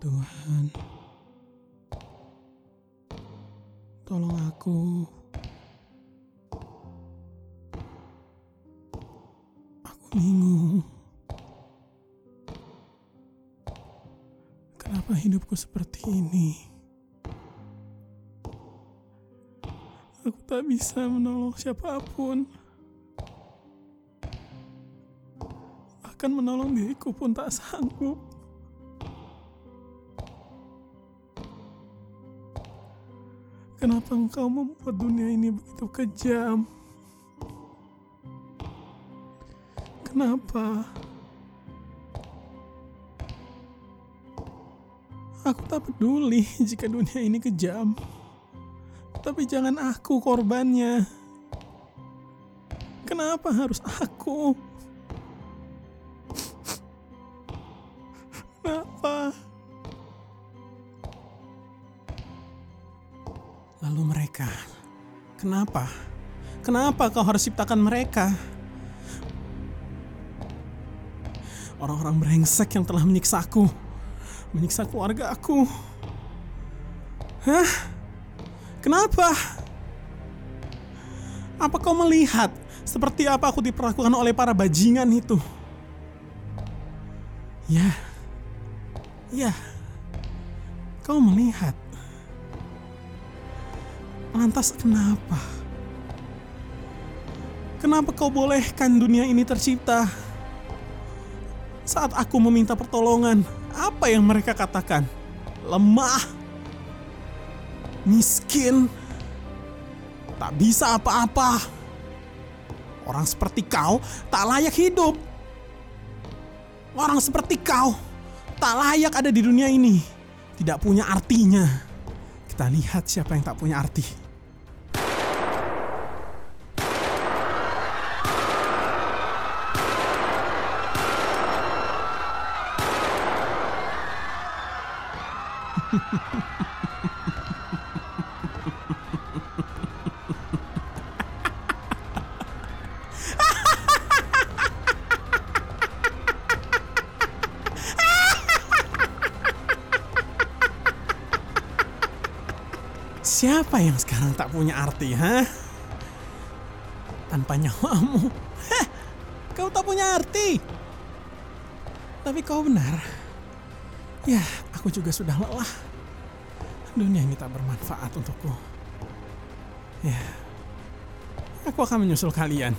Tuhan, tolong aku. Aku bingung. Kenapa hidupku seperti ini? Aku tak bisa menolong siapa pun. Bahkan menolong diriku pun tak sanggup. Kenapa engkau membuat dunia ini begitu kejam? Kenapa? Aku tak peduli jika dunia ini kejam. Tapi jangan aku korbannya. Kenapa harus aku? Kenapa? Lalu mereka, kenapa? Kenapa kau harus ciptakan mereka? Orang-orang brengsek yang telah menyiksaku, menyiksa keluarga aku. Hah? Kenapa? Apa kau melihat seperti apa aku diperlakukan oleh para bajingan itu? Ya, ya, kau melihat. Lantas kenapa? Kenapa kau bolehkan dunia ini tercipta? Saat aku meminta pertolongan, apa yang mereka katakan? Lemah, miskin, tak bisa apa-apa. Orang seperti kau tak layak hidup. Orang seperti kau tak layak ada di dunia ini. Tidak punya artinya. Kita lihat siapa yang tak punya arti. Siapa yang sekarang tak punya arti, ha? Tanpa nyawamu, heh, kau tak punya arti. Tapi kau benar. Ya, aku juga sudah lelah. Dunia ini tak bermanfaat untukku. Ya, aku akan menyusul kalian.